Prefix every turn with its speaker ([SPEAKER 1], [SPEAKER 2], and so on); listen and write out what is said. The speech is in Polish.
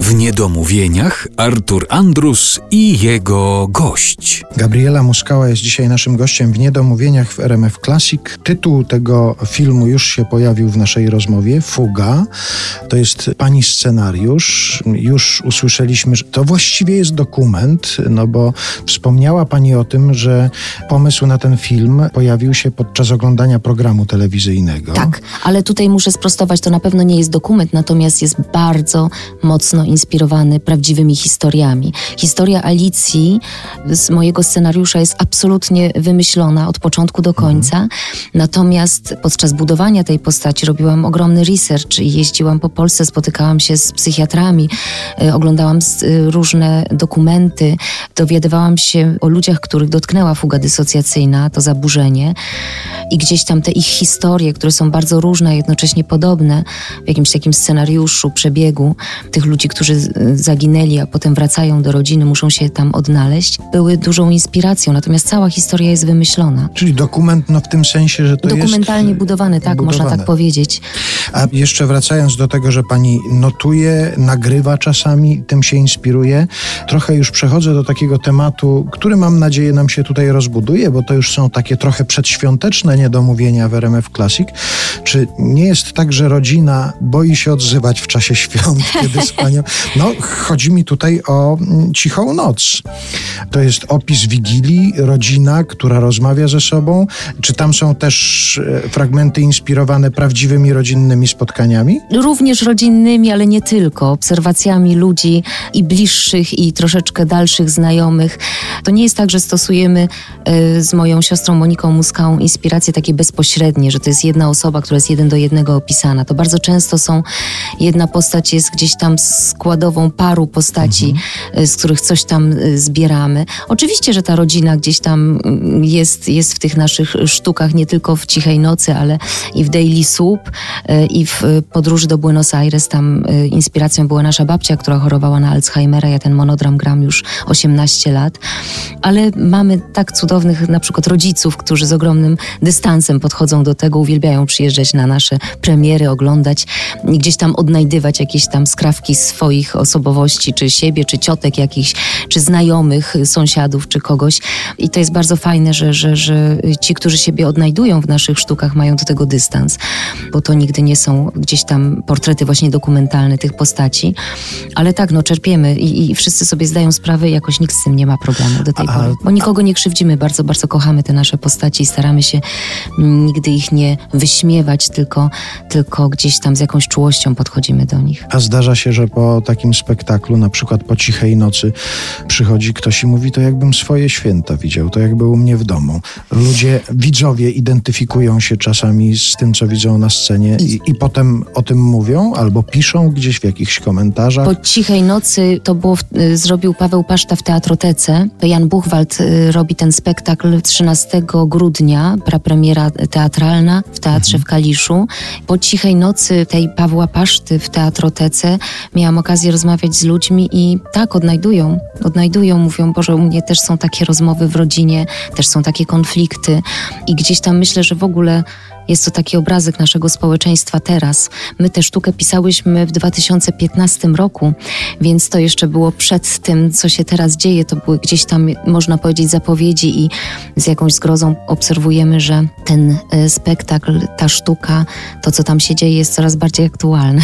[SPEAKER 1] W niedomówieniach Artur Andrus i jego gość.
[SPEAKER 2] Gabriela Muskała jest dzisiaj naszym gościem w Niedomówieniach w RMF Classic. Tytuł tego filmu już się pojawił w naszej rozmowie. Fuga. To jest pani scenariusz. Już usłyszeliśmy, że to właściwie jest dokument, no bo wspomniała pani o tym, że pomysł na ten film pojawił się podczas oglądania programu telewizyjnego.
[SPEAKER 3] Tak, ale tutaj muszę sprostować, to na pewno nie jest dokument, natomiast jest bardzo mocno inspirowany prawdziwymi historiami. Historia Alicji z mojego scenariusza jest absolutnie wymyślona od początku do końca, natomiast podczas budowania tej postaci robiłam ogromny research i jeździłam po Polsce, spotykałam się z psychiatrami, y, oglądałam y, różne dokumenty, dowiadywałam się o ludziach, których dotknęła fuga dysocjacyjna, to zaburzenie i gdzieś tam te ich historie, które są bardzo różne, jednocześnie podobne w jakimś takim scenariuszu, przebiegu tych ludzi, którzy zaginęli, a potem wracają do rodziny, muszą się tam odnaleźć, były dużą inspiracją. Natomiast cała historia jest wymyślona.
[SPEAKER 2] Czyli dokument no w tym sensie, że to
[SPEAKER 3] Dokumentalnie jest... budowany, tak, budowany. można tak powiedzieć.
[SPEAKER 2] A jeszcze wracając do tego, że pani notuje, nagrywa czasami, tym się inspiruje, trochę już przechodzę do takiego tematu, który mam nadzieję nam się tutaj rozbuduje, bo to już są takie trochę przedświąteczne niedomówienia w RMF Classic. Czy nie jest tak, że rodzina boi się odzywać w czasie świąt, kiedy z panią... No, chodzi mi tutaj o mm, cichą noc. To jest opis Wigilii, rodzina, która rozmawia ze sobą. Czy tam są też e, fragmenty inspirowane prawdziwymi rodzinnymi spotkaniami?
[SPEAKER 3] Również rodzinnymi, ale nie tylko. Obserwacjami ludzi i bliższych, i troszeczkę dalszych znajomych. To nie jest tak, że stosujemy y, z moją siostrą Moniką Muskałą inspiracje takie bezpośrednie, że to jest jedna osoba, która jest jeden do jednego opisana. To bardzo często są, jedna postać jest gdzieś tam składową paru postaci, mhm. z których coś tam y, zbieramy. Oczywiście, że ta rodzina gdzieś tam mm, jest, jest w tych naszych sztukach, nie tylko w Cichej Nocy, ale i w Daily Soup, y, i w podróży do Buenos Aires. Tam inspiracją była nasza babcia, która chorowała na Alzheimera. Ja ten monodram gram już 18 lat. Ale mamy tak cudownych na przykład rodziców, którzy z ogromnym dystansem podchodzą do tego, uwielbiają przyjeżdżać na nasze premiery, oglądać gdzieś tam odnajdywać jakieś tam skrawki swoich osobowości, czy siebie, czy ciotek jakichś, czy znajomych, sąsiadów, czy kogoś. I to jest bardzo fajne, że, że, że ci, którzy siebie odnajdują w naszych sztukach, mają do tego dystans, bo to nigdy nie są gdzieś tam portrety właśnie dokumentalne tych postaci. Ale tak, no czerpiemy i, i wszyscy sobie zdają sprawę jakoś nikt z tym nie ma problemu do tej a, pory. Bo nikogo nie krzywdzimy, bardzo, bardzo kochamy te nasze postaci i staramy się nigdy ich nie wyśmiewać, tylko, tylko gdzieś tam z jakąś czułością podchodzimy do nich.
[SPEAKER 2] A zdarza się, że po takim spektaklu, na przykład po cichej nocy, przychodzi ktoś i mówi, to jakbym swoje święta widział, to jakby u mnie w domu. Ludzie, widzowie identyfikują się czasami z tym, co widzą na scenie i, i potem o tym mówią albo piszą gdzieś w jakichś komentarzach.
[SPEAKER 3] Po cichej nocy to było, y, zrobił Paweł Paszta w Teatrotece. Jan Buchwald y, robi ten spektakl 13 grudnia, prapremiera teatralna w Teatrze w Kaliszu. Po cichej nocy tej Pawła Paszty w Teatrotece miałam okazję rozmawiać z ludźmi i tak, odnajdują. Odnajdują, mówią, Boże, u mnie też są takie rozmowy w rodzinie, też są takie konflikty i gdzieś tam myślę, że w ogóle jest to taki obrazek naszego społeczeństwa teraz. My tę sztukę pisałyśmy w 2015 roku, więc to jeszcze było przed tym, co się teraz dzieje. To były gdzieś tam, można powiedzieć, zapowiedzi i z jakąś zgrozą obserwujemy, że ten e, spektakl, ta sztuka, to co tam się dzieje jest coraz bardziej aktualne.